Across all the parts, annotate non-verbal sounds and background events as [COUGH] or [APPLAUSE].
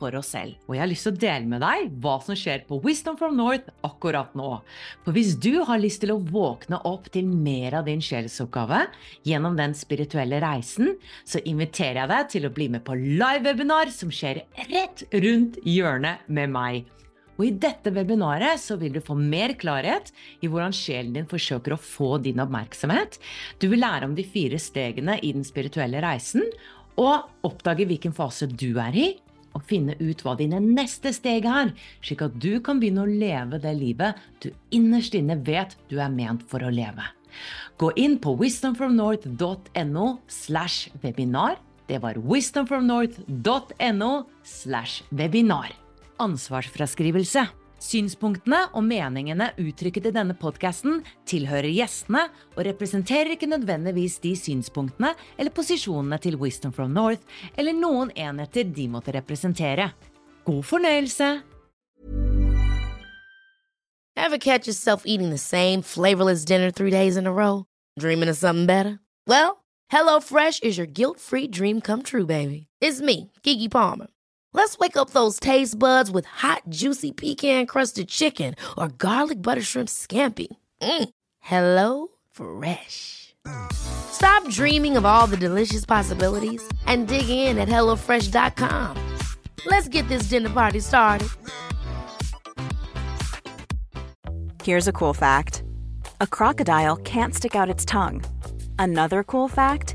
for oss selv. Og jeg har lyst til å dele med deg hva som skjer på Wisdom from North akkurat nå. For hvis du har lyst til å våkne opp til mer av din sjelsoppgave gjennom den spirituelle reisen, så inviterer jeg deg til å bli med på live-webinar som skjer rett rundt hjørnet med meg. Og I dette webinaret så vil du få mer klarhet i hvordan sjelen din forsøker å få din oppmerksomhet. Du vil lære om de fire stegene i den spirituelle reisen, og oppdage hvilken fase du er i, og finne ut hva dine neste steg er, slik at du kan begynne å leve det livet du innerst inne vet du er ment for å leve. Gå inn på wisdomfromnorth.no slash webinar. Det var wisdomfromnorth.no slash webinar. Ansvarsfraskrivelse. Synspunktene og meningene uttrykket i denne podkasten tilhører gjestene og representerer ikke nødvendigvis de synspunktene eller posisjonene til Wisdom from North eller noen enheter de måtte representere. God fornøyelse! Ever catch yourself eating the same flavorless dinner three days in a row? Dreaming of something better? Well, HelloFresh is your guilt-free dream come true, baby. It's me, Kiki Palmer. Let's wake up those taste buds with hot, juicy pecan crusted chicken or garlic butter shrimp scampi. Mm. Hello Fresh. Stop dreaming of all the delicious possibilities and dig in at HelloFresh.com. Let's get this dinner party started. Here's a cool fact a crocodile can't stick out its tongue. Another cool fact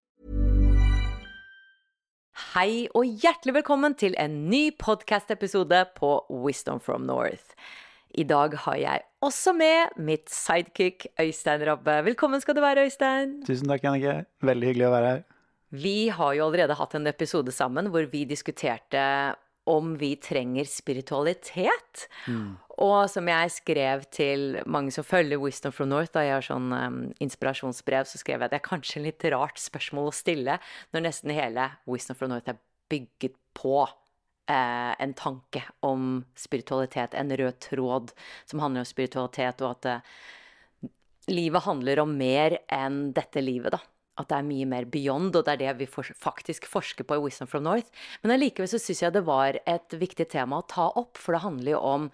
Hei og hjertelig velkommen til en ny podcast-episode på Wisdom from North. I dag har jeg også med mitt sidekick Øystein Rabbe. Velkommen skal du være, Øystein. Tusen takk, Jannicke. Veldig hyggelig å være her. Vi har jo allerede hatt en episode sammen hvor vi diskuterte om vi trenger spiritualitet. Mm. Og som jeg skrev til mange som følger Wisdom from North, da jeg har sånn um, inspirasjonsbrev, så skrev jeg at det er kanskje en litt rart spørsmål å stille når nesten hele Wisdom from North er bygget på eh, en tanke om spiritualitet, en rød tråd som handler om spiritualitet, og at eh, livet handler om mer enn dette livet, da. At det er mye mer beyond, og det er det vi faktisk forsker på i Wisdom from North. Men allikevel så syns jeg det var et viktig tema å ta opp, for det handler jo om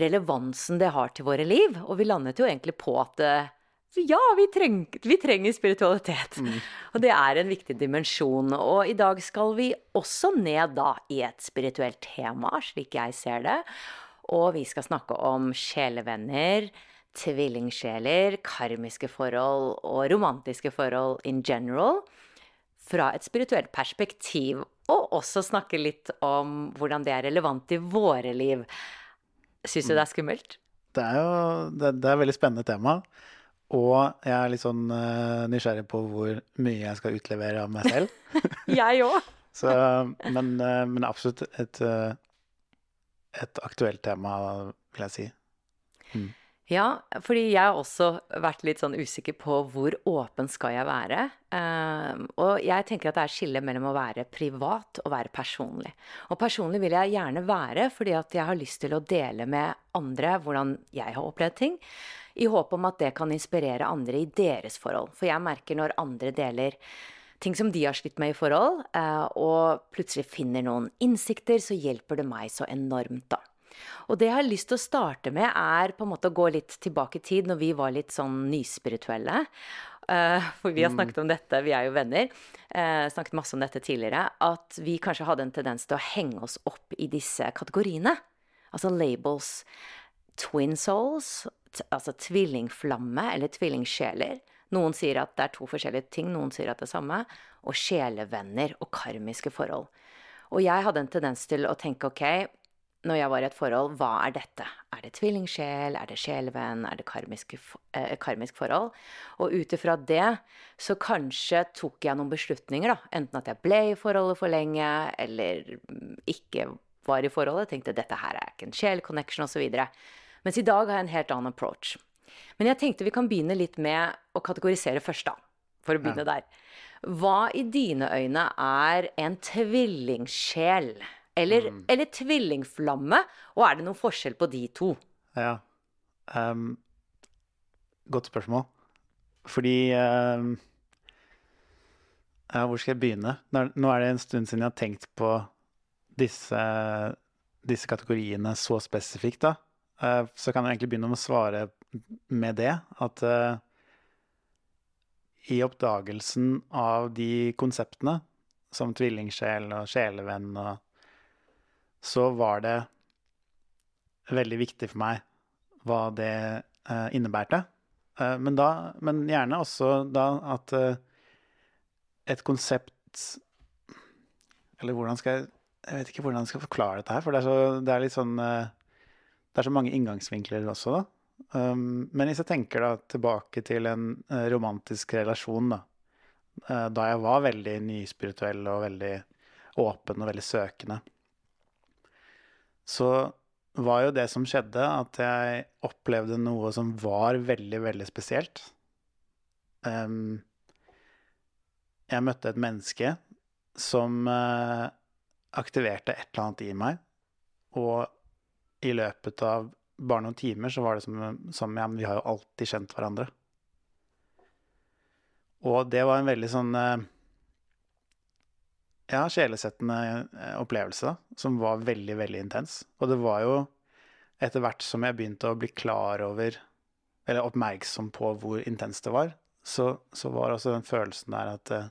relevansen det har til våre liv. Og vi landet jo egentlig på at eh, ja, vi, treng, vi trenger spiritualitet. Mm. Og det er en viktig dimensjon. Og i dag skal vi også ned da i et spirituelt tema, slik jeg ser det. Og vi skal snakke om sjelevenner, tvillingsjeler, karmiske forhold og romantiske forhold in general. Fra et spirituelt perspektiv. Og også snakke litt om hvordan det er relevant i våre liv. Syns du det er skummelt? Det er jo det, det er et veldig spennende tema. Og jeg er litt sånn uh, nysgjerrig på hvor mye jeg skal utlevere av meg selv. [LAUGHS] jeg òg. [LAUGHS] men, uh, men, absolutt et, uh, et, aktuelt tema, vil jeg si. Mm. Ja, fordi jeg har også vært litt sånn usikker på hvor åpen skal jeg være. Uh, og jeg tenker at det er skille mellom å være privat og være personlig. Og personlig vil jeg gjerne være fordi at jeg har lyst til å dele med andre hvordan jeg har opplevd ting i håp om at det kan inspirere andre i deres forhold. For jeg merker når andre deler ting som de har slitt med i forhold, eh, og plutselig finner noen innsikter, så hjelper det meg så enormt, da. Og det jeg har lyst til å starte med, er på en måte å gå litt tilbake i tid, når vi var litt sånn nyspirituelle. Uh, for vi har mm. snakket om dette, vi er jo venner, uh, snakket masse om dette tidligere, at vi kanskje hadde en tendens til å henge oss opp i disse kategoriene. Altså labels. Twin souls, altså tvillingflamme eller tvillingsjeler. Noen sier at det er to forskjellige ting, noen sier at det er samme. Og sjelevenner og karmiske forhold. Og jeg hadde en tendens til å tenke ok, når jeg var i et forhold, hva er dette? Er det tvillingsjel, er det sjelevenn, er det karmisk, eh, karmisk forhold? Og ut ifra det så kanskje tok jeg noen beslutninger, da. Enten at jeg ble i forholdet for lenge, eller ikke var i forholdet. Tenkte dette her er ikke en sjel-connection, osv. Mens i dag har jeg en helt annen approach. Men jeg tenkte vi kan begynne litt med å kategorisere først, da. For å begynne ja. der. Hva i dine øyne er en tvillingsjel? Eller, mm. eller tvillingflamme? Og er det noen forskjell på de to? Ja. Um, godt spørsmål. Fordi um, ja, Hvor skal jeg begynne? Nå er det en stund siden jeg har tenkt på disse, disse kategoriene så spesifikt, da. Uh, så kan jeg egentlig begynne med å svare med det. At uh, i oppdagelsen av de konseptene, som tvillingsjel og sjelevenn og så var det veldig viktig for meg hva det eh, innebærte. Eh, men, da, men gjerne også da at eh, et konsept Eller hvordan skal jeg Jeg vet ikke hvordan jeg skal forklare dette her, for det er, så, det er litt sånn eh, Det er så mange inngangsvinkler også, da. Um, men hvis jeg tenker da tilbake til en uh, romantisk relasjon, da. Uh, da jeg var veldig nyspirituell og veldig åpen og veldig søkende så var jo det som skjedde, at jeg opplevde noe som var veldig, veldig spesielt. Um, jeg møtte et menneske som uh, aktiverte et eller annet i meg. Og i løpet av bare noen timer så var det som, som ja, vi har jo alltid kjent hverandre. Og det var en veldig sånn uh, ja, sjelesettende eh, opplevelse som var veldig, veldig intens. Og det var jo etter hvert som jeg begynte å bli klar over, eller oppmerksom på hvor intenst det var, så, så var også den følelsen der at uh,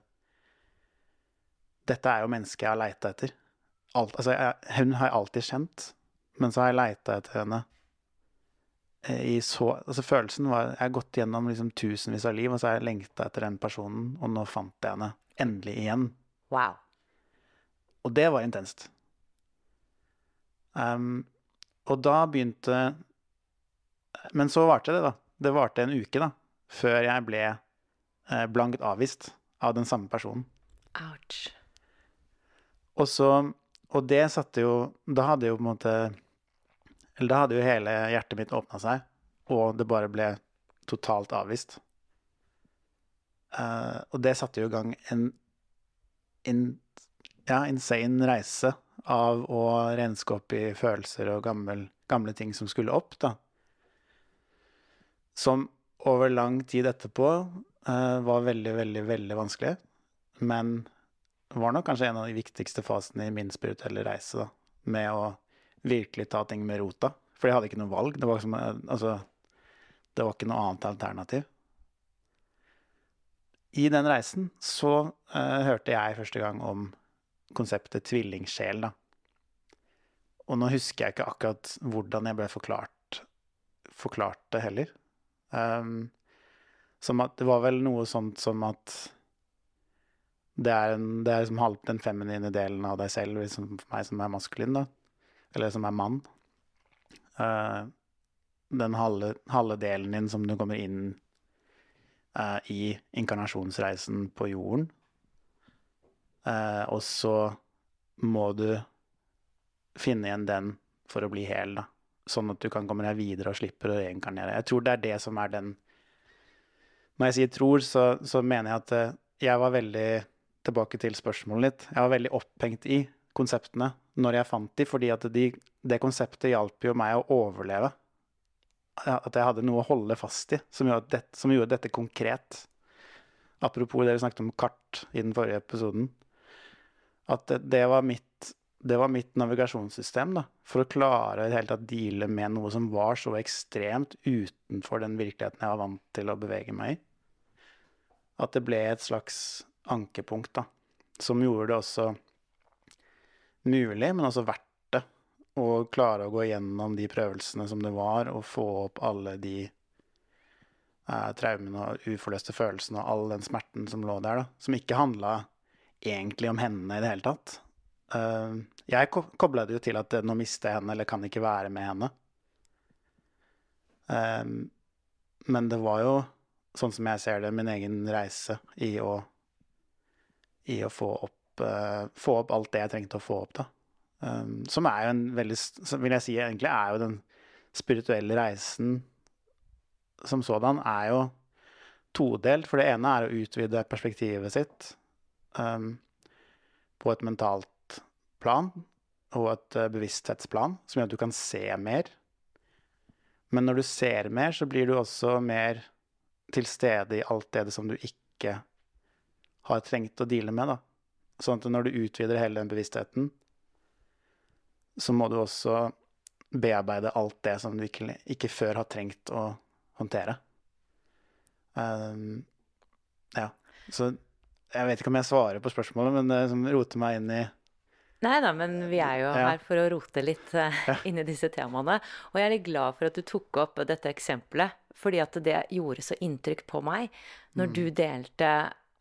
dette er jo mennesket jeg har leita etter. Alt, altså, jeg, hun har jeg alltid kjent, men så har jeg leita etter henne uh, i så Altså, følelsen var Jeg har gått gjennom liksom tusenvis av liv, og så har jeg lengta etter den personen, og nå fant jeg henne endelig igjen. Wow. Og det var intenst. Um, og da begynte Men så varte det, da. Det varte en uke, da. Før jeg ble eh, blankt avvist av den samme personen. Ouch. Og så Og det satte jo Da hadde jo på en måte Eller da hadde jo hele hjertet mitt åpna seg, og det bare ble totalt avvist. Uh, og det satte jo i gang en, en ja, insane reise av å renske opp i følelser og gammel, gamle ting som skulle opp, da. Som over lang tid etterpå uh, var veldig, veldig, veldig vanskelig. Men var nok kanskje en av de viktigste fasene i min spirituelle reise, da. Med å virkelig ta ting med rota. For jeg hadde ikke noe valg. Det var, som, uh, altså, det var ikke noe annet alternativ. I den reisen så uh, hørte jeg første gang om konseptet tvillingsjel, da. Og nå husker jeg ikke akkurat hvordan jeg ble forklart, forklart det heller. Um, som at det var vel noe sånt som at det er, en, det er liksom halv, den feminine delen av deg selv, liksom for meg som er maskulin, da. Eller som er mann. Uh, den halve, halve, delen din som du kommer inn uh, i inkarnasjonsreisen på jorden. Eh, og så må du finne igjen den for å bli hel, da. Sånn at du kan komme deg videre og slipper å reinkarnere. Jeg tror det er det som er den Når jeg sier tror, så, så mener jeg at eh, jeg var veldig Tilbake til spørsmålet litt. Jeg var veldig opphengt i konseptene når jeg fant de, fordi at de, det konseptet hjalp jo meg å overleve. At jeg hadde noe å holde fast i som gjorde, dette, som gjorde dette konkret. Apropos det vi snakket om kart i den forrige episoden. At det, det, var mitt, det, var mitt, navigasjonssystem da, for å klare å deale med noe som var så ekstremt utenfor den virkeligheten jeg var vant til å bevege meg i. At det ble et slags ankepunkt, da, som gjorde det også mulig, men også verdt det, å klare å gå gjennom de prøvelsene som det var, og få opp alle de eh, traumene og uforløste følelsene og all den smerten som lå der, da, som ikke handla egentlig om henne i det hele tatt. Uh, Jeg ko- kobla det jo til at eh, nå mister jeg henne, eller kan ikke være med henne. Ehm, men det var jo, sånn som jeg ser det, min egen reise i å, i å få, opp, eh, få opp alt det jeg trengte å få opp, da. Som er jo en veldig, som vil jeg si, egentlig er jo den spirituelle reisen som sådan, er jo todelt. For det ene er å utvide perspektivet sitt ehm, på et mentalt plan og et eh, bevissthetsplan, som gjør at du kan se mer. Men når du ser mer, så blir du også mer til stede i alt det som du ikke har trengt å deale med. Da. Sånn at når du utvider hele den bevisstheten, så må du også bearbeide alt det som du ikke, ikke før har trengt å håndtere. Um, ja. Så jeg vet ikke om jeg svarer på spørsmålet, men det som roter meg inn i Nei da, men vi er jo her for å rote litt uh, [LAUGHS] inn i disse temaene. Og jeg er litt glad for at du tok opp dette eksempelet, fordi at det gjorde så inntrykk på meg når du delte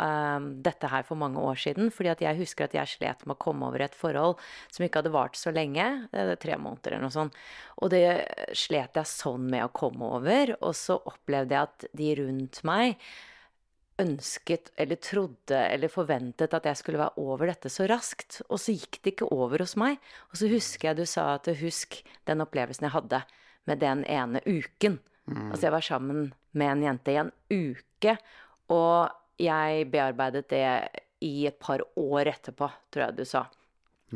um, dette her for mange år siden. Fordi at jeg husker at jeg slet med å komme over et forhold som ikke hadde vart så lenge. Det tre måneder eller noe sånt. Og det slet jeg sånn med å komme over. Og så opplevde jeg at de rundt meg ønsket eller trodde eller forventet at jeg skulle være over dette så raskt. Og så gikk det ikke over hos meg. Og så husker jeg du sa at husk den opplevelsen jeg hadde med den ene uken. Altså jeg var sammen med en jente i en uke, og jeg bearbeidet det i et par år etterpå, tror jeg du sa.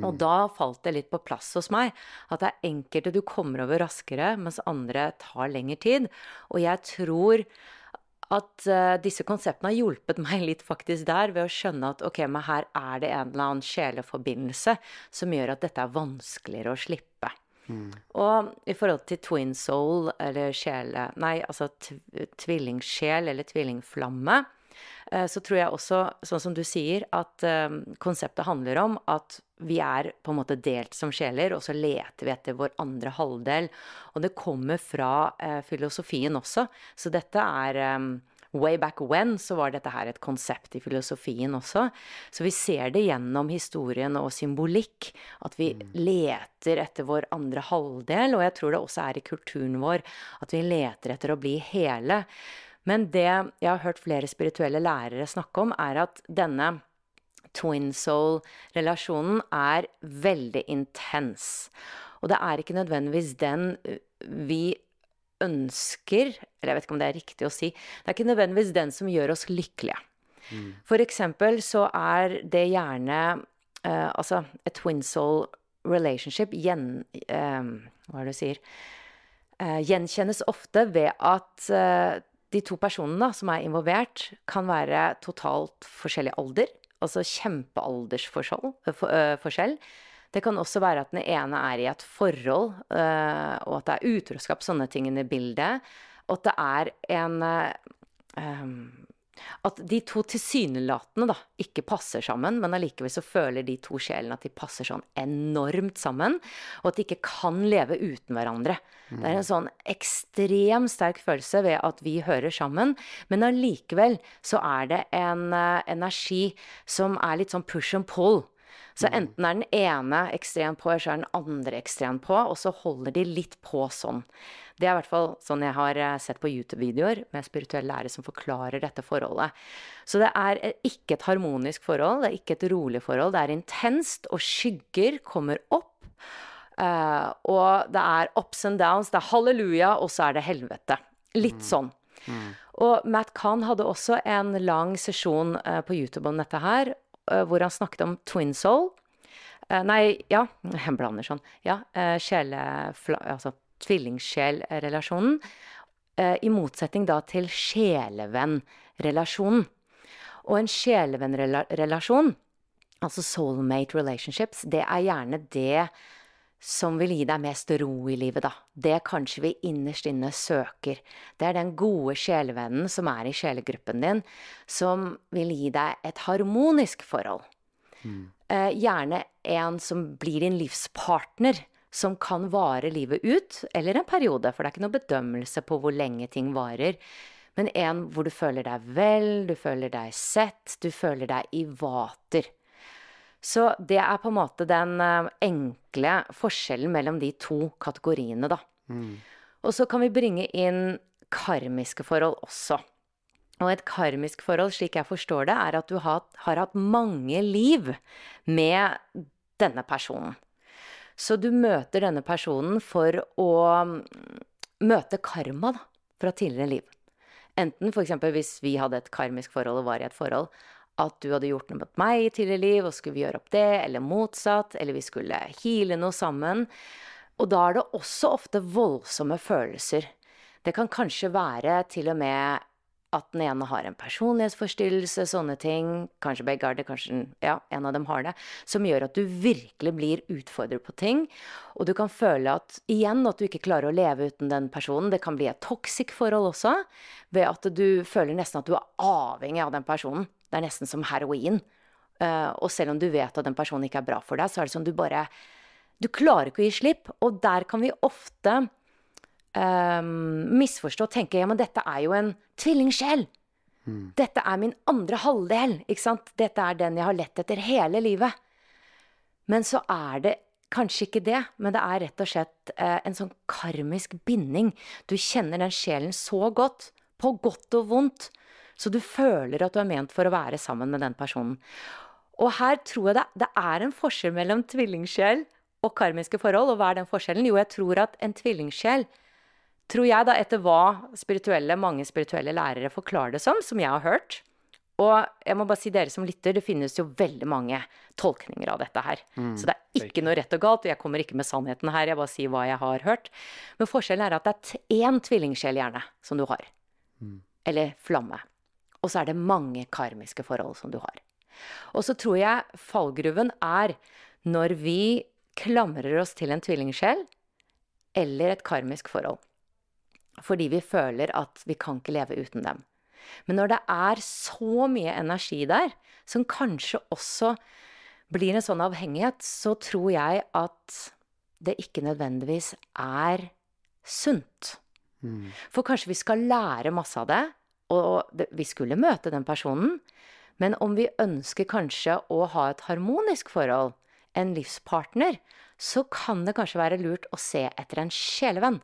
Og da falt det litt på plass hos meg at det er enkelte du kommer over raskere, mens andre tar lengre tid. Og jeg tror at uh, disse konseptene har hjulpet [LAUGHS] meg litt faktisk der, ved å skjønne at ok, men her er det en eller annen sjeleforbindelse som gjør at dette er vanskeligere å slippe. Og i forhold til twin soul, eller sjele... Nei, altså tv tvillingsjel eller tvillingflamme, så tror jeg også, sånn som du sier, at eh, konseptet handler om at vi er på en måte delt som sjeler, og så leter vi etter vår andre halvdel. Og det kommer fra eh, filosofien også, så dette er eh, Way back when så var dette her et konsept i filosofien også. Så vi ser det gjennom historien og symbolikk, at vi leter etter vår andre halvdel. Og jeg tror det også er i kulturen vår at vi leter etter å bli hele. Men det jeg har hørt flere spirituelle lærere snakke om, er at denne twin soul-relasjonen er veldig intens. Og det er ikke nødvendigvis den uh, vi ønsker Eller jeg vet ikke om det er riktig å si. Det er ikke nødvendigvis den som gjør oss lykkelige. For eksempel så er det gjerne eh, Altså, et twin soul relationship gjen... eh, hva er det du sier? Eh, gjenkjennes ofte ved at de to personene da, som er involvert, kan være totalt forskjellig alder. Altså kjempealdersforskjell. eh, eh. Det kan også være at den ene er i et forhold, eh, og at det er utroskap, sånne ting i bildet. Og at det er en em, At de to tilsynelatende da ikke passer sammen, men allikevel så føler de to sjelene at de passer sånn enormt sammen, og at de ikke kan leve uten hverandre. Det er en sånn ekstremt sterk følelse ved at vi hører sammen, men allikevel så er det en uh, energi som er litt sånn push and pull. Så enten er den ene ekstremt på, eller så er den andre ekstremt på, og så holder de litt på sånn. Det er i hvert fall sånn jeg har eh, sett på YouTube-videoer med spirituelle lærere som forklarer dette forholdet. Så det er eh, ikke et harmonisk forhold, det er ikke et rolig forhold. Det er intenst, og skygger kommer opp. eh, og det er ups and downs, det er halleluja, og så er det helvete. Litt sånn. Og Matt Kahn hadde også en lang sesjon på YouTube om dette her, hvor han snakket om twin soul. Eh, nei, ja, [LAUGHS] jeg blander sånn. Ja, uh, sjelefla... Altså tvillingsjelrelasjonen. eh, I motsetning da til sjelevennrelasjonen. Og en sjelevennrelasjon, altså soulmate relationships, det er gjerne det som vil gi deg mest ro i livet, da. Det kanskje vi innerst inne søker. Det er den gode sjelevennen som er i sjelegruppen din, som vil gi deg et harmonisk forhold. Eh, gjerne en som blir din livspartner, som kan vare livet ut, eller en periode, for det er ikke noe bedømmelse på hvor lenge ting varer. Men en hvor du føler deg vel, du føler deg sett, du føler deg i vater. Så det er på en måte den eh, enkle forskjellen mellom de to kategoriene, da. Og så kan vi bringe inn karmiske forhold også. Og et karmisk forhold, slik jeg forstår det, er at du har, har hatt mange liv med denne personen. Så du møter denne personen for å mm, møte karma da, fra tidligere liv. Enten f.eks. hvis vi hadde et karmisk forhold og var i et forhold, at du hadde gjort noe mot meg i tidligere liv, og skulle vi gjøre opp det, eller motsatt, eller vi skulle heale noe sammen. Og da er det også ofte voldsomme følelser. Det kan kanskje være til og med at den ene har en personlighetsforstyrrelse, sånne ting. Kanskje begge har det, kanskje ja, en av dem har det. Som gjør at du virkelig blir utfordret på ting. Og du kan føle at igjen at du ikke klarer å leve uten den personen. Det kan bli et toxic forhold også, ved at du føler nesten at du er avhengig av den personen. Det er nesten som heroin. Uh, og selv om du vet at den personen ikke er bra for deg, så er det som du bare Du klarer ikke å gi slipp. Og der kan vi ofte um, misforstå og tenke ja, men dette er jo en tvillingsjel. Dette er min andre halvdel. ikke sant? Dette er den jeg har lett etter hele livet. Men så er det kanskje ikke det, men det er rett og slett uh, en sånn karmisk binding. Du kjenner den sjelen så godt, på godt og vondt, så du føler at du er ment for å være sammen med den personen. Og her tror jeg det, det er en forskjell mellom tvillingsjel og karmiske forhold. Og hva er den forskjellen? Jo, jeg tror at en tvillingsjel tror jeg da, etter hva spirituelle, mange spirituelle lærere forklarer det som, som jeg har hørt. Og jeg må bare si dere som lytter, det finnes jo veldig mange tolkninger av dette her. Så det er ikke noe rett og galt, og jeg kommer ikke med sannheten her, jeg bare sier hva jeg har hørt. Men forskjellen er at det er én tvillingsjel gjerne som du har. Eller flamme. Og så er det mange karmiske forhold som du har. Og så tror jeg fallgruven er når vi klamrer oss til en tvillingsjel eller et karmisk forhold fordi vi føler at vi kan ikke leve uten dem. Men når det er så mye energi der, som kanskje også blir en sånn avhengighet, så tror jeg at det ikke nødvendigvis er sunt. For kanskje vi skal lære masse av det, og det, vi skulle møte den personen, men om vi ønsker kanskje å ha et harmonisk forhold, en livspartner, så kan det kanskje være lurt å se etter en sjelevenn.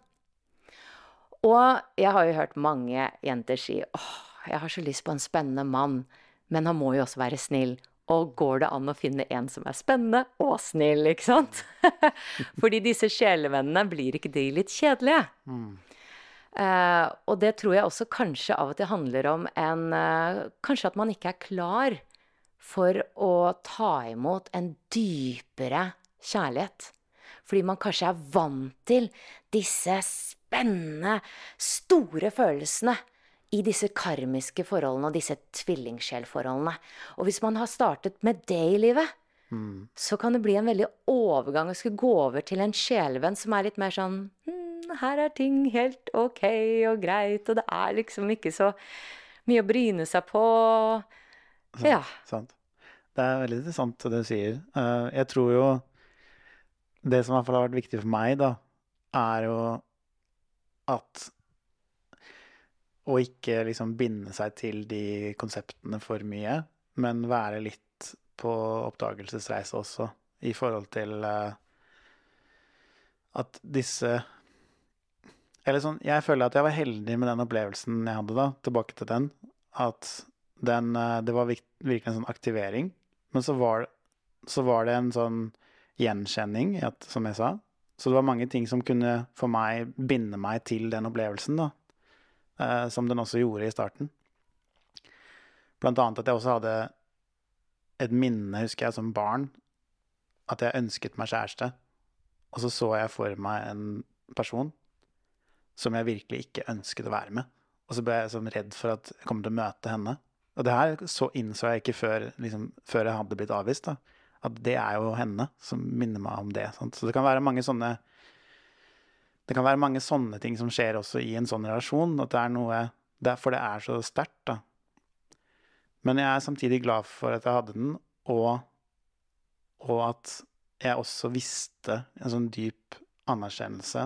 Og jeg har jo hørt mange jenter si åh, jeg har så lyst på en spennende mann, men han må jo også være snill. Og går det an å finne en som er spennende og snill, ikke sant? [LAUGHS] Fordi disse sjelevennene, blir ikke de litt kjedelige? Eh, og det tror jeg også kanskje av og til handler om en eh, Kanskje at man ikke er klar for å ta imot en dypere kjærlighet. Fordi man kanskje er vant til disse spennende, store følelsene i disse karmiske forholdene og disse tvillingsjelforholdene. Og hvis man har startet med det i livet, så kan det bli en veldig overgang å skulle gå over til en sjelevenn som er litt mer sånn hm, her er ting helt ok og greit, og det er liksom ikke så mye å bryne seg på. Ja. Sant. Det er veldig interessant det du sier. Eh, jeg tror jo Det som i hvert fall har vært viktig for meg, da, er jo at Å ikke liksom binde seg til de konseptene for mye, men være litt på oppdagelsesreise også, i forhold til eh, at disse Eller sånn, jeg føler at jeg var heldig med den opplevelsen jeg hadde da, tilbake til den. At den eh, Det var virkelig en sånn aktivering. Men så var, så var det en sånn gjenkjenning, som jeg sa. Så det var mange ting som kunne for meg binde meg til den opplevelsen, da. Eh, som den også gjorde i starten. Blant annet at jeg også hadde et minne, husker jeg, som barn. At jeg ønsket meg kjæreste. Og så så jeg for meg en person som jeg virkelig ikke ønsket å være med. Og så ble jeg sånn redd for at jeg kom til å møte henne. Og det her så innså jeg ikke før, liksom, før jeg hadde blitt avvist. da. At det er jo henne som minner meg om det. Sant? Så det kan være mange sånne det kan være mange sånne ting som skjer også i en sånn relasjon. At det er noe Derfor det er så sterkt, da. Men jeg er samtidig glad for at jeg hadde den, og, og at jeg også visste en sånn dyp anerkjennelse,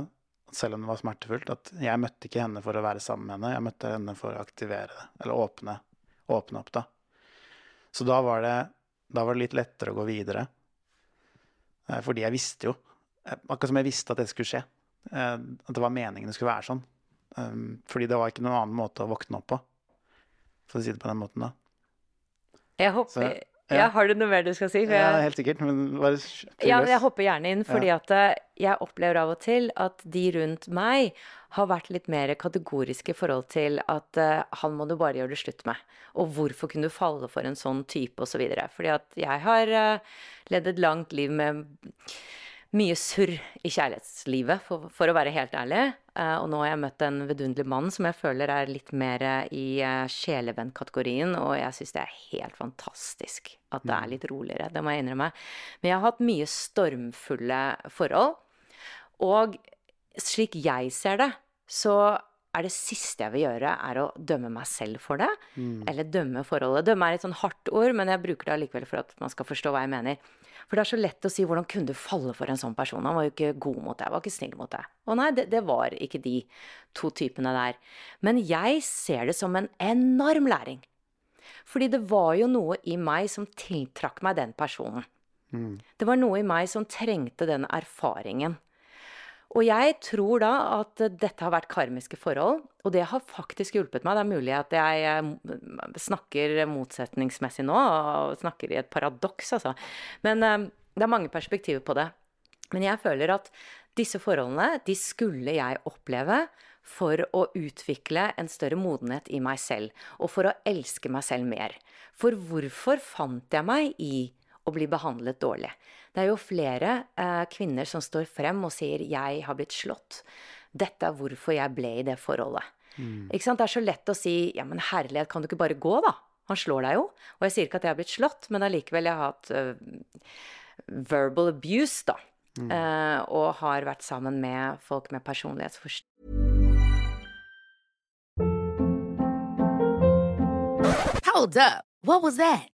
selv om det var smertefullt, at jeg møtte ikke henne for å være sammen med henne, jeg møtte henne for å aktivere det, eller åpne, åpne opp, da. Så da var det da var det litt lettere å gå videre. Eh, fordi jeg visste jo, eh, akkurat som jeg visste at det skulle skje, eh, at det var meningen det skulle være sånn. Um, fordi det var ikke noen annen måte å våkne opp på, for å si det på den måten da. Jeg håper ja. Har du noe mer du skal si? For Ja, helt sikkert, men bare Ja, jeg hopper gjerne inn, fordi at eh, jeg opplever av og til at de rundt meg har vært litt mer kategoriske i forhold til at uh, han må du bare gjøre det slutt med. Og hvorfor kunne du falle for en sånn type, osv. Fordi at jeg har uh, levd et langt liv med mye surr i kjærlighetslivet, for, for å være helt ærlig. Eh, og nå har jeg møtt en vidunderlig mann som jeg føler er litt mer eh, i uh, sjelevennkategorien, og jeg syns det er helt fantastisk at det er litt roligere, det må jeg innrømme. Men jeg har hatt mye stormfulle forhold, og slik jeg ser det, så er det siste jeg vil gjøre, er å dømme meg selv for det, eller dømme forholdet. Dømme er et sånn hardt ord, men jeg bruker det allikevel for at man skal forstå hva jeg mener. For det er så lett å si 'hvordan kunne du falle for en sånn person'? Han var jo ikke god mot deg, han var ikke snill mot deg. Å nei, det, det var ikke de to typene der. Men jeg ser det som en enorm læring. Fordi det var jo noe i meg som tiltrakk meg den personen. Det var noe i meg som trengte den erfaringen. Og jeg tror da at dette har vært karmiske forhold, og det har faktisk hjulpet meg. Det er mulig at jeg eh, snakker motsetningsmessig nå, og snakker i et paradoks, altså. Men eh, det er mange perspektiver på det. Men jeg føler at disse forholdene, de skulle jeg oppleve for å utvikle en større modenhet i meg selv, og for å elske meg selv mer. For hvorfor fant jeg meg i å bli behandlet dårlig? Det er jo flere eh, kvinner som står frem og sier 'jeg har blitt slått'. Dette er hvorfor jeg ble i det forholdet. Ikke sant? Det er så lett å si 'ja, men herlighet, kan du ikke bare gå', da? Han slår deg jo. Og jeg sier ikke at jeg har blitt slått, men allikevel, jeg har hatt uh, verbal abuse, da. Eh, og har vært sammen med folk med personlighetsforstyrrelser. Hold up. What was that?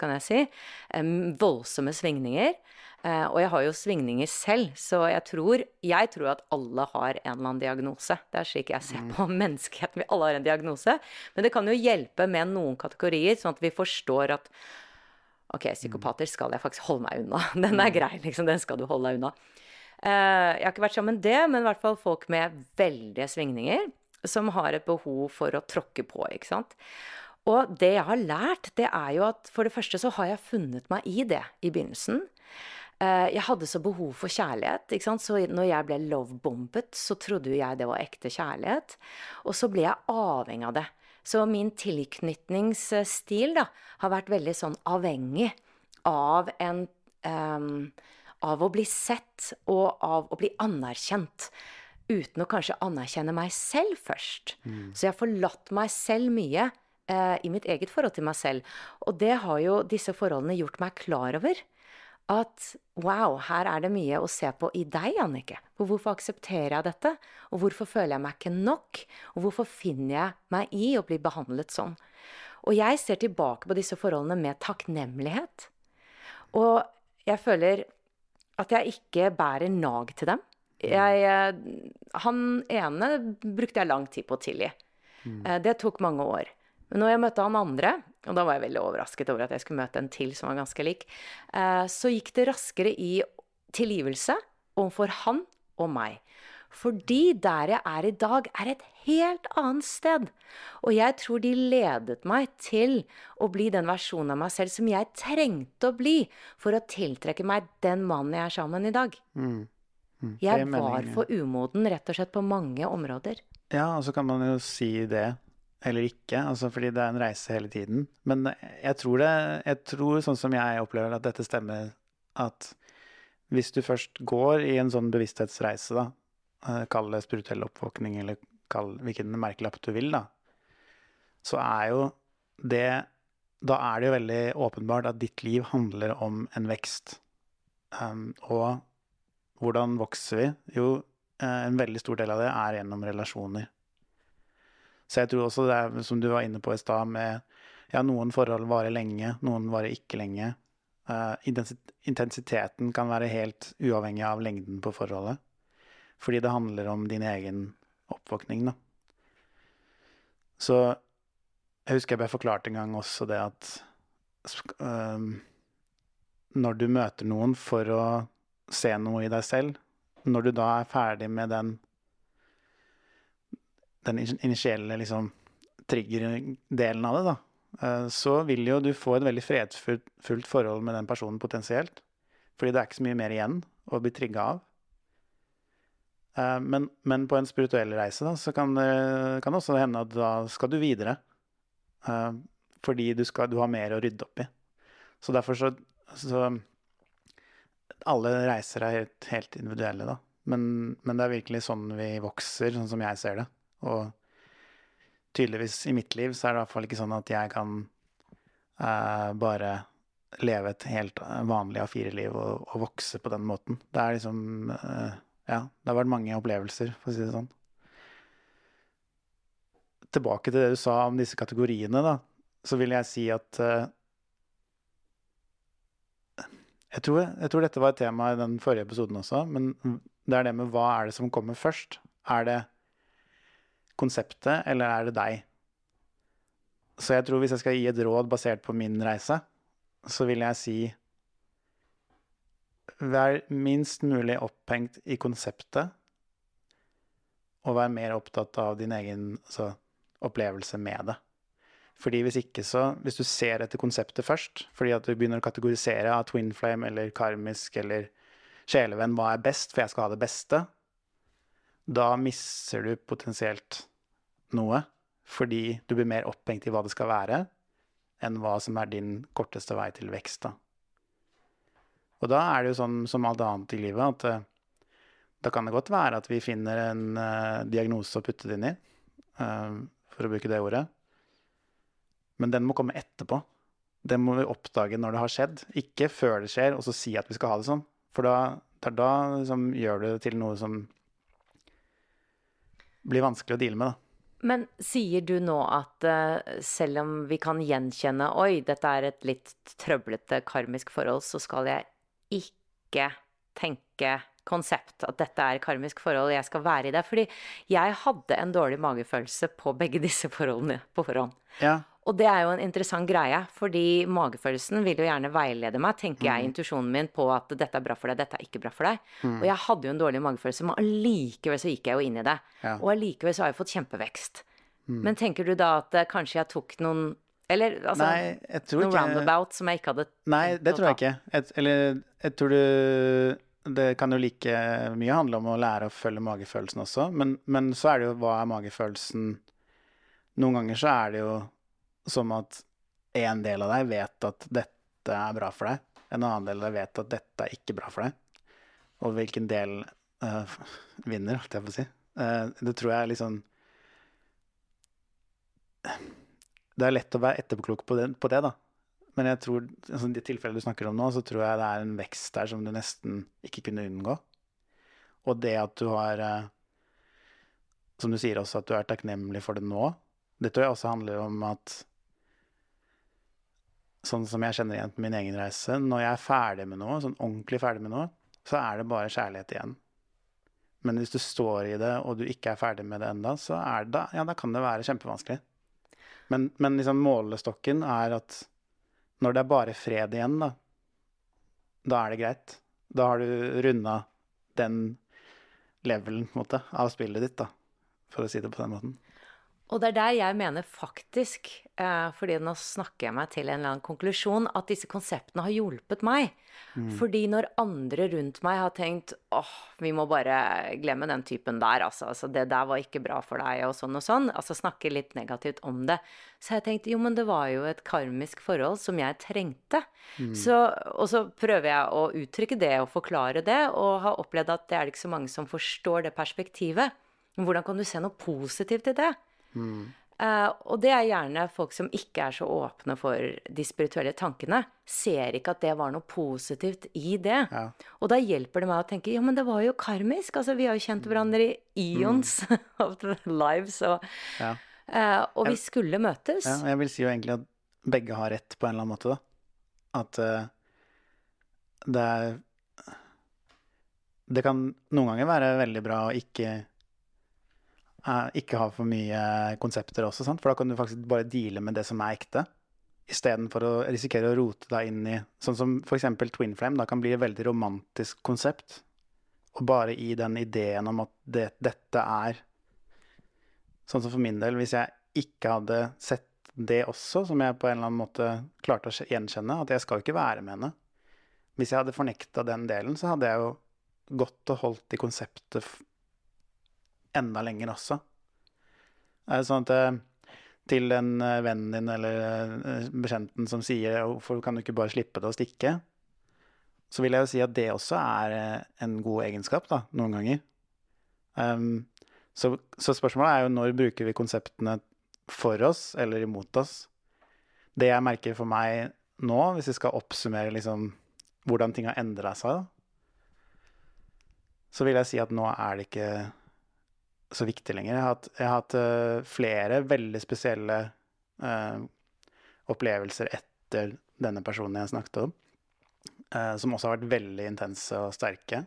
kan jeg si. Voldsomme svingninger. Eh, og jeg har jo svingninger selv, så jeg tror, jeg tror at alle har en eller annen diagnose. Det er slik jeg ser på [LAUGHS] menneskeheten. Vi alle har en diagnose. Men det kan jo hjelpe med noen kategorier, sånn at vi forstår at Ok, psykopater skal jeg faktisk holde meg unna. [LAUGHS] Den er grei, liksom. Den skal du holde deg unna. Eh, jeg har ikke vært sammen med det, men i hvert fall folk med veldige svingninger som har et behov for å tråkke på, ikke sant. Og det jeg har lært, det er jo at for det første så har jeg funnet meg i det i begynnelsen. Eh, Jeg hadde så behov for kjærlighet. ikke sant? Så når jeg ble lovebombet, så trodde jo jeg det var ekte kjærlighet. Og så ble jeg avhengig av det. Så min tilknytningsstil da, har vært veldig sånn avhengig av en um, Av å bli sett og av å bli anerkjent. Uten å kanskje anerkjenne meg selv først. Så jeg har forlatt meg selv mye eh, i mitt eget forhold til meg selv. Og det har jo disse forholdene gjort meg klar over. At wow, her er det mye å se på i deg, Annike. For hvorfor aksepterer jeg dette? Og hvorfor føler jeg meg ikke nok? Og hvorfor finner jeg meg i å bli behandlet sånn? Og jeg ser tilbake på disse forholdene med takknemlighet. Og jeg føler at jeg ikke bærer nag til dem. Jeg, eh, han ene brukte jeg lang tid på å tilgi. Eh, Det tok mange år. Men når jeg møtte han andre, og da var jeg veldig overrasket over at jeg skulle møte en til som var ganske lik, eh, så gikk det raskere i tilgivelse overfor han og meg. Fordi der jeg er i dag, er et helt annet sted. Og jeg tror de ledet meg til å bli den versjonen av meg selv som jeg trengte å bli for å tiltrekke meg den mannen jeg er sammen i dag. Mm. Mm. Jeg var for umoden rett og slett på mange områder. Ja, og så kan man jo si det, eller ikke, altså fordi det er en reise hele tiden. Men jeg tror det, jeg tror sånn som jeg opplever at dette stemmer, at hvis du først går i en sånn bevissthetsreise, da, eh, kall det spirituell oppvåkning, eller kall hvilken merkelapp du vil, da, så er jo det Da er det jo veldig åpenbart at ditt liv handler om en vekst. Um, og hvordan vokser vi? Jo, uh, en veldig stor del av det er gjennom relasjoner. Så jeg tror også det er, som du var inne på i stad, med ja, noen forhold varer lenge, noen varer ikke lenge. Uh, intensiteten kan være helt uavhengig av lengden på forholdet. Fordi det handler om din egen oppvåkning, da. Så jeg husker jeg ble forklart en gang også det at uh, når du møter noen for å se noe i deg selv, når du da er ferdig med den den initielle liksom, trigger-delen av det, da, uh, så vil jo du få et veldig fredfullt forhold med den personen potensielt. Fordi det er ikke så mye mer igjen å bli trigga av. Uh, men, men, på en spirituell reise da, så kan det kan også hende at da skal du videre. Uh, fordi du, skal, du, har mer å rydde opp i. Så derfor så, så Alle reiser er helt, helt individuelle, da. Men, men, det er virkelig sånn vi vokser, sånn som jeg ser det. Og tydeligvis i mitt liv så er det i hvert fall ikke sånn at jeg kan uh, bare leve et helt vanlig A4-liv og, og, vokse på den måten. Det er liksom uh, Ja, det har vært mange opplevelser, for å si det sånn tilbake til det du sa om disse kategoriene, da, så vil jeg si at uh, jeg, tror, jeg, tror, dette var et tema i den forrige episoden også, men det er det med hva er det som kommer først? Er det konseptet, eller er det deg? Så jeg tror hvis jeg skal gi et råd basert på min reise, så vil jeg si Vær minst mulig opphengt i konseptet, og vær mer opptatt av din egen altså, opplevelse med det. Fordi hvis ikke så Hvis du ser etter konseptet først, fordi at du begynner å kategorisere av twin flame eller karmisk eller sjelevenn, hva er best, for jeg skal ha det beste, da mister du potensielt noe. Fordi du blir mer opphengt i hva det skal være, enn hva som er din korteste vei til vekst. da. Og da er det jo sånn som alt annet i livet at uh, da kan det godt være at vi finner en uh, diagnose å putte det inn i. Uh, for å bruke det ordet. Men den må komme etterpå. Den må vi oppdage når det har skjedd, ikke før det skjer, og så si at vi skal ha det sånn. For da, da liksom, gjør du det til noe som blir vanskelig å deale med, da. Men sier du nå at uh, selv om vi kan gjenkjenne Oi, dette er et litt trøblete karmisk forhold, så skal jeg ikke tenke konsept, at dette er karmisk forhold, jeg skal være i det. Fordi jeg hadde en dårlig magefølelse på begge disse forholdene på forhånd. Ja. Og det er jo en interessant greie, fordi magefølelsen vil jo gjerne veilede meg, tenker jeg, mm. intuisjonen min på at dette er bra for deg, dette er ikke bra for deg. Mm. Og jeg hadde jo en dårlig magefølelse, men allikevel så gikk jeg jo inn i det. Ja. Og allikevel så har jeg fått kjempevekst. Mm. Men tenker du da at uh, kanskje jeg tok noen eller altså, Nei, noen ikke... roundabout som jeg ikke hadde Nei, det tror jeg ikke. Et, eller jeg tror du det kan jo like mye handle om å lære å følge magefølelsen også, men, men, så er det jo hva er magefølelsen Noen ganger så er det jo som at en del av deg vet at dette er bra for deg, en annen del av deg vet at dette er ikke bra for deg. Og hvilken del uh, vinner, holdt jeg på å si. Uh, det tror jeg er litt sånn Det er lett å være etterpåklok på det, på det da. Men jeg tror, altså, de tilfellene du snakker om nå, så tror jeg det er en vekst der som du nesten ikke kunne unngå. Og det at du har uh, Som du sier også, at du er takknemlig for det nå. Det tror jeg også handler om at Sånn som jeg kjenner igjen på min egen reise, når jeg er ferdig med noe, sånn ordentlig ferdig med noe, så er det bare kjærlighet igjen. Men hvis du står i det, og du ikke er ferdig med det enda, så er det, ja, da kan det være kjempevanskelig. Men, men liksom målestokken er at når det er bare fred igjen, da, da er det greit. Da har du runda den levelen på en måte, av spillet ditt, da, for å si det på den måten. Og det er der jeg mener faktisk, eh, fordi nå snakker jeg meg til en eller annen konklusjon, at disse konseptene har hjulpet meg. Mm. Fordi når andre rundt meg har tenkt åh, vi må bare glemme den typen der, altså. altså. Det der var ikke bra for deg, og sånn og sånn. Altså snakke litt negativt om det. Så jeg tenkte jo, men det var jo et karmisk forhold som jeg trengte. Mm. Så, og så prøver jeg å uttrykke det og forklare det, og har opplevd at det er ikke så mange som forstår det perspektivet. Men hvordan kan du se noe positivt i det? Mm. Uh, og det er gjerne folk som ikke er så åpne for de spirituelle tankene. Ser ikke at det var noe positivt i det. Ja. Og da hjelper det meg å tenke ja, men det var jo karmisk. Altså, vi har jo kjent hverandre i eons mm. [LAUGHS] of lives. Og, ja. uh, og vi skulle møtes. Ja, jeg vil si jo egentlig at begge har rett på en eller annen måte, da. At uh, det er Det kan noen ganger være veldig bra å ikke ikke ha for mye konsepter også, sant? for da kan du faktisk bare deale med det som er ekte. Istedenfor å risikere å rote deg inn i Sånn som f.eks. Twin Flame da kan bli et veldig romantisk konsept. Og bare i den ideen om at det, dette er Sånn som for min del, hvis jeg ikke hadde sett det også, som jeg på en eller annen måte klarte å gjenkjenne, at jeg skal jo ikke være med henne. Hvis jeg hadde fornekta den delen, så hadde jeg jo gått og holdt i konseptet enda lenger også. Det Er sånn at eh, til en eh, vennen din eller eh, bekjenten som sier 'hvorfor kan du ikke bare slippe det å stikke', så vil jeg jo si at det også er en god egenskap, da, noen ganger. Um, så, så, spørsmålet er jo når bruker vi konseptene for oss eller imot oss? Det jeg merker for meg nå, hvis vi skal oppsummere liksom hvordan ting har endra seg, da, så vil jeg si at nå er det ikke så viktig lenger. Jeg har hatt, jeg har hatt uh, flere veldig spesielle uh, opplevelser etter denne personen jeg snakket om, uh, som også har vært veldig intense og sterke,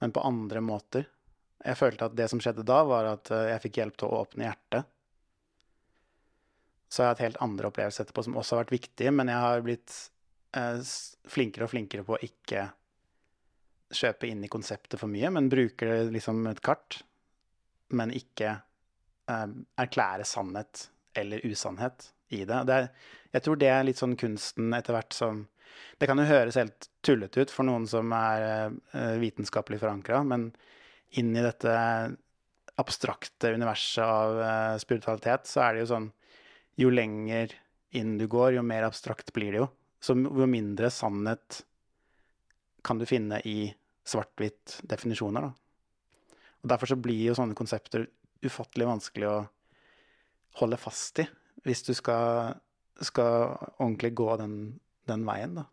men på andre måter. Jeg følte at det som skjedde da, var at jeg fikk hjelp til å åpne hjertet. Så jeg har hatt helt andre opplevelser etterpå som også har vært viktige, men jeg har blitt flinkere og flinkere på å ikke kjøpe inn i konseptet for mye, men bruker det liksom et kart men ikke um, erklære sannhet eller usannhet i det. det er, jeg tror det er litt sånn kunsten etter hvert som Det kan jo høres helt tullete ut for noen som er uh, vitenskapelig forankra, men inn i dette abstrakte universet av uh, spiritualitet, så er det jo sånn Jo lenger inn du går, jo mer abstrakt blir det jo. Så jo mindre sannhet kan du finne i svart-hvitt definisjoner, da. Og Derfor så blir jo sånne konsepter ufattelig vanskelig å holde fast i hvis du skal, skal ordentlig gå den, den, veien, da.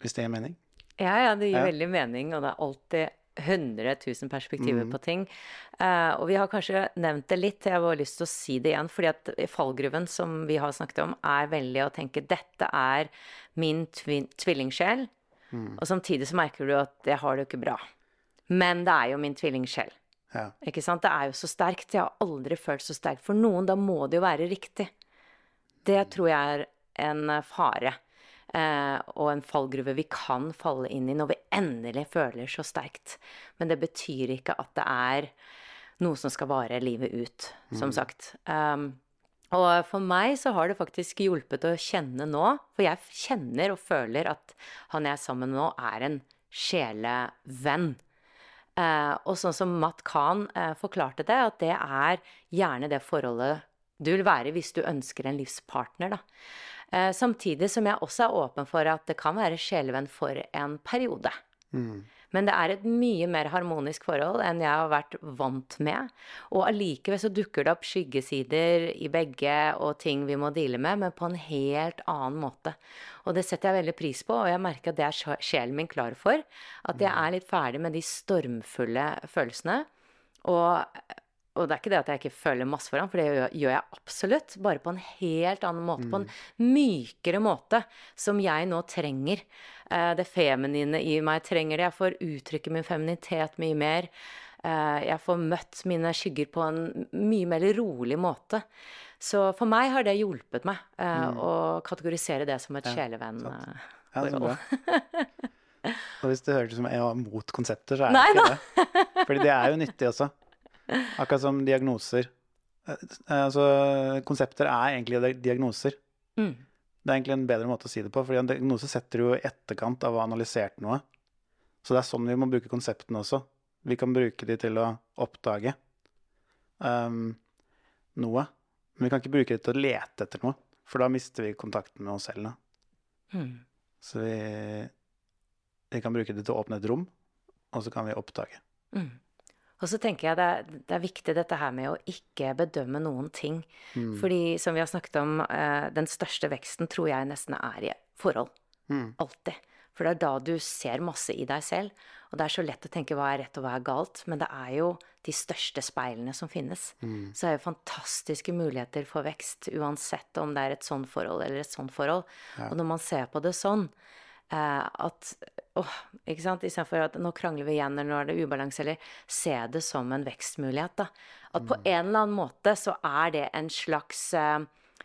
Hvis det gir mening? Ja, ja, det gir ja. veldig mening, og det er alltid 100 000 perspektiver mm. på ting. Uh, og vi har kanskje nevnt det litt, jeg har lyst til å si det igjen. fordi at fallgruven som vi har snakket om, er veldig å tenke dette er min tvillingsjel. Mm. Og samtidig så merker du at jeg har det jo ikke bra. Men det er jo min tvillingsjel. Ja. Ikke sant? Det er jo så sterkt. Jeg har aldri følt så sterkt for noen. Da må det jo være riktig. Det tror jeg er en eh, fare. Eh, og en fallgruve vi kan falle inn i når vi endelig føler så sterkt. Men det betyr ikke at det er noe som skal vare livet ut, som mm. sagt. Um, og for meg så har det faktisk hjulpet å kjenne nå, for jeg kjenner og føler at han jeg er sammen med nå, er en sjelevenn. Eh, og sånn som Matt Khan eh, forklarte det, at det er gjerne det forholdet du vil være hvis du ønsker en livspartner, da. Eh, samtidig som jeg også er åpen for at det kan være sjelevenn for en periode. Mm. Men det er et mye mer harmonisk forhold enn jeg har vært vant med. Og allikevel så dukker det opp skyggesider i begge og ting vi må deale med, men på en helt annen måte. Og det setter jeg veldig pris på, og jeg merker at det er sjelen min klar for. At jeg er litt ferdig med de stormfulle følelsene. Og og det er ikke det at jeg ikke føler masse for ham, for det gjør, jeg absolutt. Bare på en helt annen måte. Mm. På en mm. mykere måte, som jeg nå trenger. Eh, det feminine i meg trenger det. Jeg får uttrykke min feminitet mye mer. Eh, jeg får møtt mine skygger på en mye mer rolig måte. Så for meg har det hjulpet meg eh, mm. å kategorisere det som et ja, sjelevenn-forhold. Ja, bra. [LAUGHS] Og hvis det høres ut som jeg var mot konsepter, så er det ikke det. Fordi det er jo nyttig også. Akkurat som diagnoser. Altså, konsepter er egentlig diagnoser. Mm. Det er egentlig en bedre måte å si det på, for en diagnose setter jo i etterkant av å ha analysert noe. Så det er sånn vi må bruke konseptene også. Vi kan bruke de til å oppdage um, noe. Men vi kan ikke bruke de til å lete etter noe, for da mister vi kontakten med oss selv. Mm. Så vi, vi, kan bruke de til å åpne et rom, og så kan vi oppdage. Mm. Og så tenker jeg det er, det er, viktig dette her med å ikke bedømme noen ting. Mm. Fordi som vi har snakket om, eh, den største veksten tror jeg nesten er i forhold. Mm. Alltid. For det er da du ser masse i deg selv. Og det er så lett å tenke hva er rett og hva er galt, men det er jo de største speilene som finnes. Mm. Så det er jo fantastiske muligheter for vekst, uansett om det er et sånn forhold eller et sånn forhold. Ja. Og når man ser på det sånn, eh, at åh, ikke sant, Istedenfor at nå krangler vi igjen, eller nå er det ubalanse, eller se det som en vekstmulighet, da. At på mm. en eller annen måte så er det en slags eh,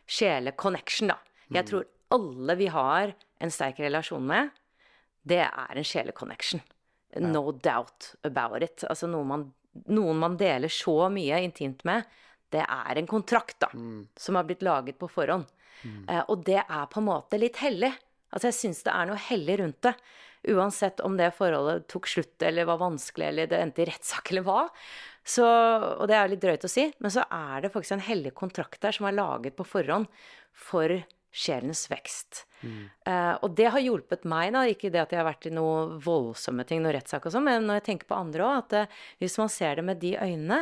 sjeleconnection, da. Jeg mm. tror alle vi har en sterk relasjon med, det er en sjeleconnection. No doubt about it. Altså noen man, noen man, deler så mye intimt med. Det er en kontrakt, da, mm. som har blitt laget på forhånd. Mm. Eh, og det er på en måte litt hellig. Altså jeg syns det er noe hellig rundt det. Uansett om det forholdet tok slutt eller var vanskelig eller det endte i rettssak eller hva. Så, og det er litt drøyt å si, men så er det faktisk en hellig kontrakt der som er laget på forhånd for sjelens vekst. Mm. Uh, og det har hjulpet meg, da. Ikke det at jeg har vært i noen voldsomme ting, noen rettssak og sånn, men når jeg tenker på andre òg, at uh, hvis man ser det med de øynene,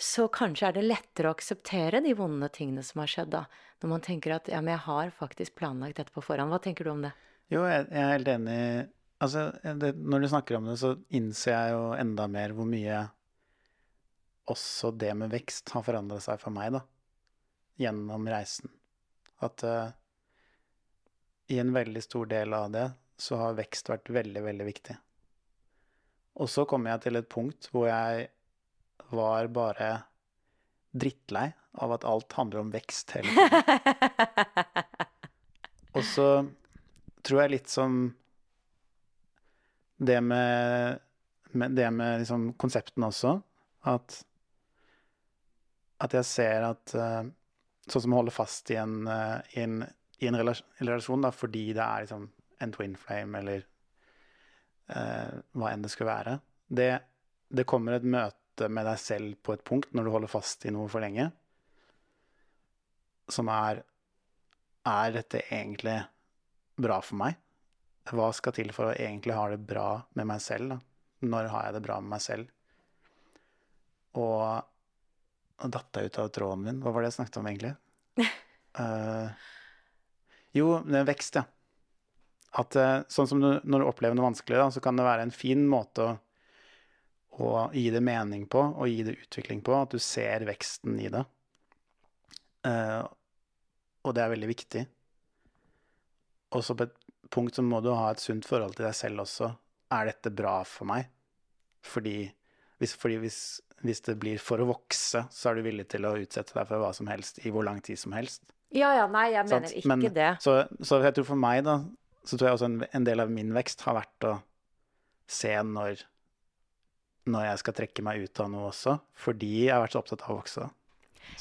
så kanskje er det lettere å akseptere de vonde tingene som har skjedd, da. Når man tenker at ja, men jeg har faktisk planlagt dette på forhånd. Hva tenker du om det? Jo, jeg, er helt enig. Altså, det, når du snakker om det, så innser jeg jo enda mer hvor mye også det med vekst har forandret seg for meg, da. Gjennom reisen. At uh, i en veldig stor del av det så har vekst vært veldig, veldig viktig. Og så kommer jeg til et punkt hvor jeg var bare drittlei av at alt handler om vekst hele tiden. [LAUGHS] Og så tror jeg litt som det med, med det med liksom konseptene også, at, at jeg ser at uh, Sånn som å holde fast i en, uh, i en i en relasjon da, fordi det er liksom en twin flame eller uh, hva enn det skulle være. Det, det, kommer et møte med deg selv på et punkt når du holder fast i noe for lenge, som er Er dette egentlig bra for meg? Hva skal til for å egentlig ha det bra med meg selv? da? Når har jeg det bra med meg selv? Og datt jeg ut av tråden min. Hva var det jeg snakket om, egentlig? Uh, [LAUGHS] Jo, det er vekst, ja. At eh, sånn som du, når du opplever noe vanskelig, da, så kan det være en fin måte å, å, gi det mening på, og gi det utvikling på, at du ser veksten i det. Uh, og det er veldig viktig. Og så på et punkt så må du ha et sunt forhold til deg selv også. Er dette bra for meg? Fordi hvis, fordi hvis, hvis det blir for å vokse, så er du villig til å utsette deg for hva som helst i hvor lang tid som helst. Ja, ja, nei, jeg mener ikke Men, det. Så, så, jeg tror for meg, da, så tror jeg også en, en, del av min vekst har vært å se når, når jeg skal trekke meg ut av noe også, fordi jeg har vært så opptatt av å vokse.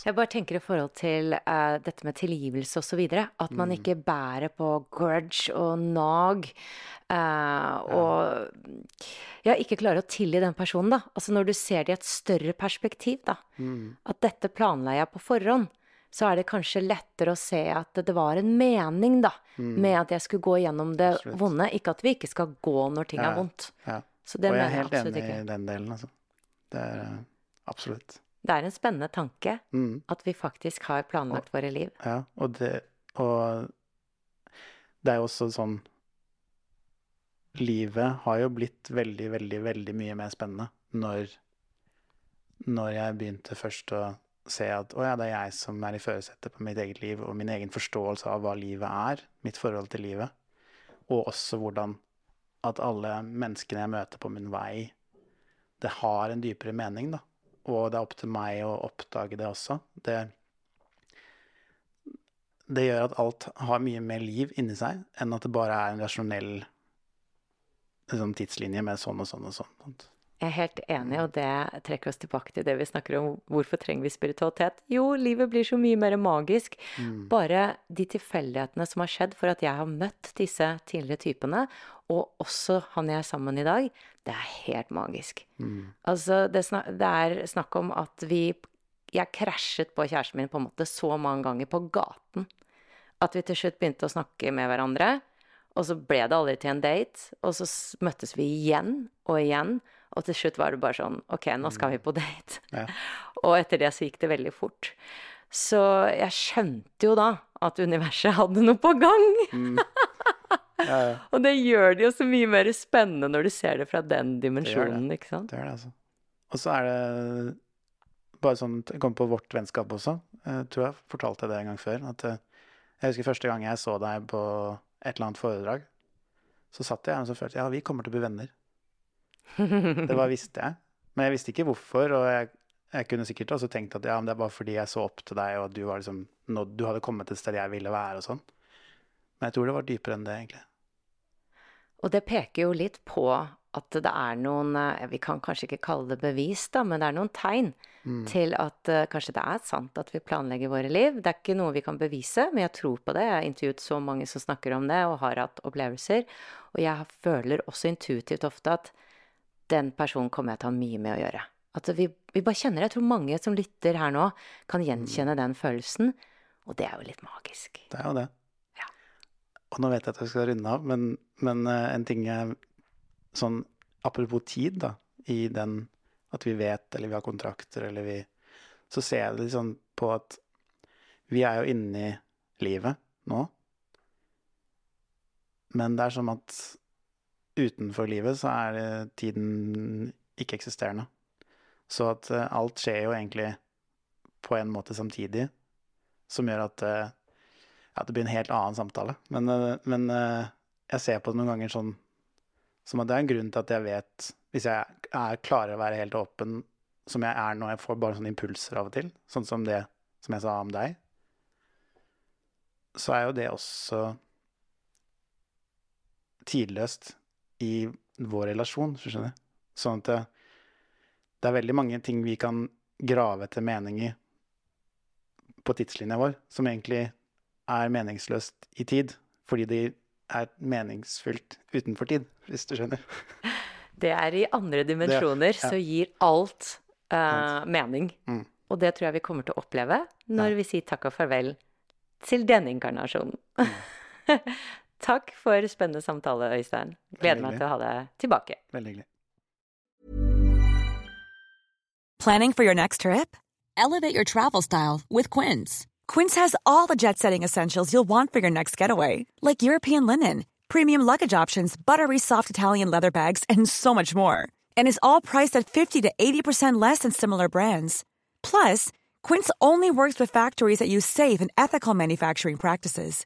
Jeg bare tenker i forhold til uh, dette med tilgivelse osv. At man mm. ikke bærer på grudge og nag. Uh, og ja, ikke klarer å tilgi den personen, da. Altså når du ser det i et større perspektiv, da. Mm. At dette planla jeg på forhånd så er det kanskje lettere å se at det var en mening, da, mm. med at jeg skulle gå gjennom det absolutt. vonde. Ikke at vi ikke skal gå når ting ja, er vondt. Ja. Så det og jeg er helt enig ikke. i den delen, altså. Det er uh, absolutt. Det er en spennende tanke mm. at vi faktisk har planlagt og, våre liv. Ja, og det, og det er jo også sånn Livet har jo blitt veldig, veldig, veldig mye mer spennende når, når jeg begynte først å se at å ja, det er jeg som er i førersetet på mitt eget liv, og min egen forståelse av hva livet er, mitt forhold til livet, og også hvordan at alle menneskene jeg møter på min vei, det har en dypere mening, da. Og det er opp til meg å oppdage det også. Det, det gjør at alt har mye mer liv inni seg enn at det bare er en rasjonell liksom, tidslinje med sånn og sånn og sånn. Jeg er helt enig, og det trekker oss tilbake til det vi snakker om. Hvorfor trenger vi spiritualitet? Jo, livet blir så mye mer magisk. Mm. Bare de tilfeldighetene som har skjedd for at jeg har møtt disse tidligere typene, og også han jeg er sammen i dag, det er helt magisk. Mm. Altså, det, det, er snakk om at vi Jeg krasjet på kjæresten min på en måte så mange ganger på gaten at vi til slutt begynte å snakke med hverandre. Og så ble det aldri til en date. Og så møttes vi igjen og igjen Og til slutt var det bare sånn Ok, nå skal vi på date. Ja. [LAUGHS] Og etter det så gikk det veldig fort. Så jeg skjønte jo da at universet hadde noe på gang. [LAUGHS] Ja, ja. Og det gjør det jo så mye mer spennende når du ser det fra den dimensjonen, ikke sant? Det gjør det, altså. Og så er det bare sånn Jeg kom på vårt vennskap også. Jeg tror jeg fortalte det en gang før. At eh, jeg husker første gang jeg så deg på et eller annet foredrag. Så satt jeg og så følte jeg, ja, vi kommer til å bli venner. Det var visste jeg. Men jeg visste ikke hvorfor, og jeg, jeg kunne sikkert også tenkt at ja, det er bare fordi jeg så opp til deg, og du, var liksom, du hadde kommet et sted jeg ville være, og sånn. Men jeg tror det var dypere enn det, egentlig. Og det peker jo litt på at det er noen eh, Vi kan kanskje ikke kalle det bevis, da, men det er noen tegn til at uh, kanskje det er sant at vi planlegger våre liv. Det er ikke noe vi kan bevise, men jeg tror på det. Jeg har intervjuet så mange som snakker om det, og har hatt opplevelser. Og jeg føler også intuitivt ofte at den personen kommer jeg til å ha mye med å gjøre. At vi, vi bare kjenner det. Jeg tror mange som lytter her nå, kan gjenkjenne den følelsen. Og det er jo litt magisk. Det er jo det. Ja. Og nå vet jeg at jeg skal runde av, men, men eh, en ting jeg Sånn apropos tid, da, i den at vi vet, eller vi har kontrakter, eller vi Så ser jeg det litt sånn på at vi er jo inne i livet nå. Men det er som at utenfor livet så er eh, tiden ikke-eksisterende. Så at eh, alt skjer jo egentlig på en måte samtidig, som gjør at eh, ja, det blir en helt annen samtale. Men, men jeg ser på det noen ganger sånn som at det er en grunn til at jeg vet Hvis jeg er klarer å være helt åpen, som jeg er når jeg får bare sånne impulser av og til, sånn som det som jeg sa om deg, så er jo det også tidløst i vår relasjon, hvis du skjønner. Sånn at det, det er veldig mange ting vi kan grave etter mening i på tidslinja vår, som egentlig er meningsløst i tid, fordi det er meningsfylt utenfor tid, hvis du skjønner. [LAUGHS] Det er i andre dimensjoner, ja. så gir alt uh, mening. Mm. Og det tror jeg vi kommer til å oppleve når vi sier takk og farvel til denne inkarnasjonen. [LAUGHS] takk for spennende samtale, Øystein. Gleder meg til å ha deg tilbake. Veldig hyggelig. Planning for your next trip? Elevate your travel style with Quince. Quince has all the jet setting essentials you'll want for your next getaway, like European linen, premium luggage options, buttery soft Italian leather bags, and so much more. And is all priced at 50 to 80% less than similar brands. Plus, Quince only works with factories that use safe and ethical manufacturing practices.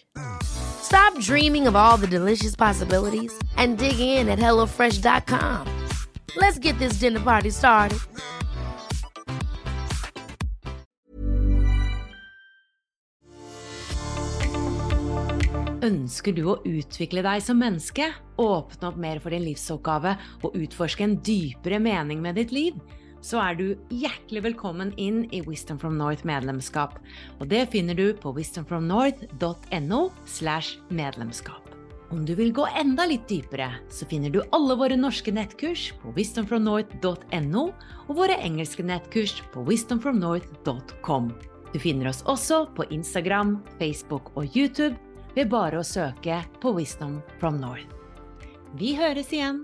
Stop dreaming of all the delicious possibilities and dig in at HelloFresh.com. Let's get this dinner party started. Ønsker du å utvikle deg som menneske, åpne opp mer for din livsoppgave og utforske en dypere mening med ditt liv? Så er du hjertelig velkommen inn i Wisdom from North medlemskap. Og det finner du på wisdomfromnorth.no slash medlemskap. Om du vil gå enda litt dypere, så finner du alle våre norske nettkurs på wisdomfromnorth.no og våre engelske nettkurs på wisdomfromnorth.com. Du finner oss også på Instagram, Facebook og YouTube ved bare å søke på Wisdom from North. Vi høres igjen!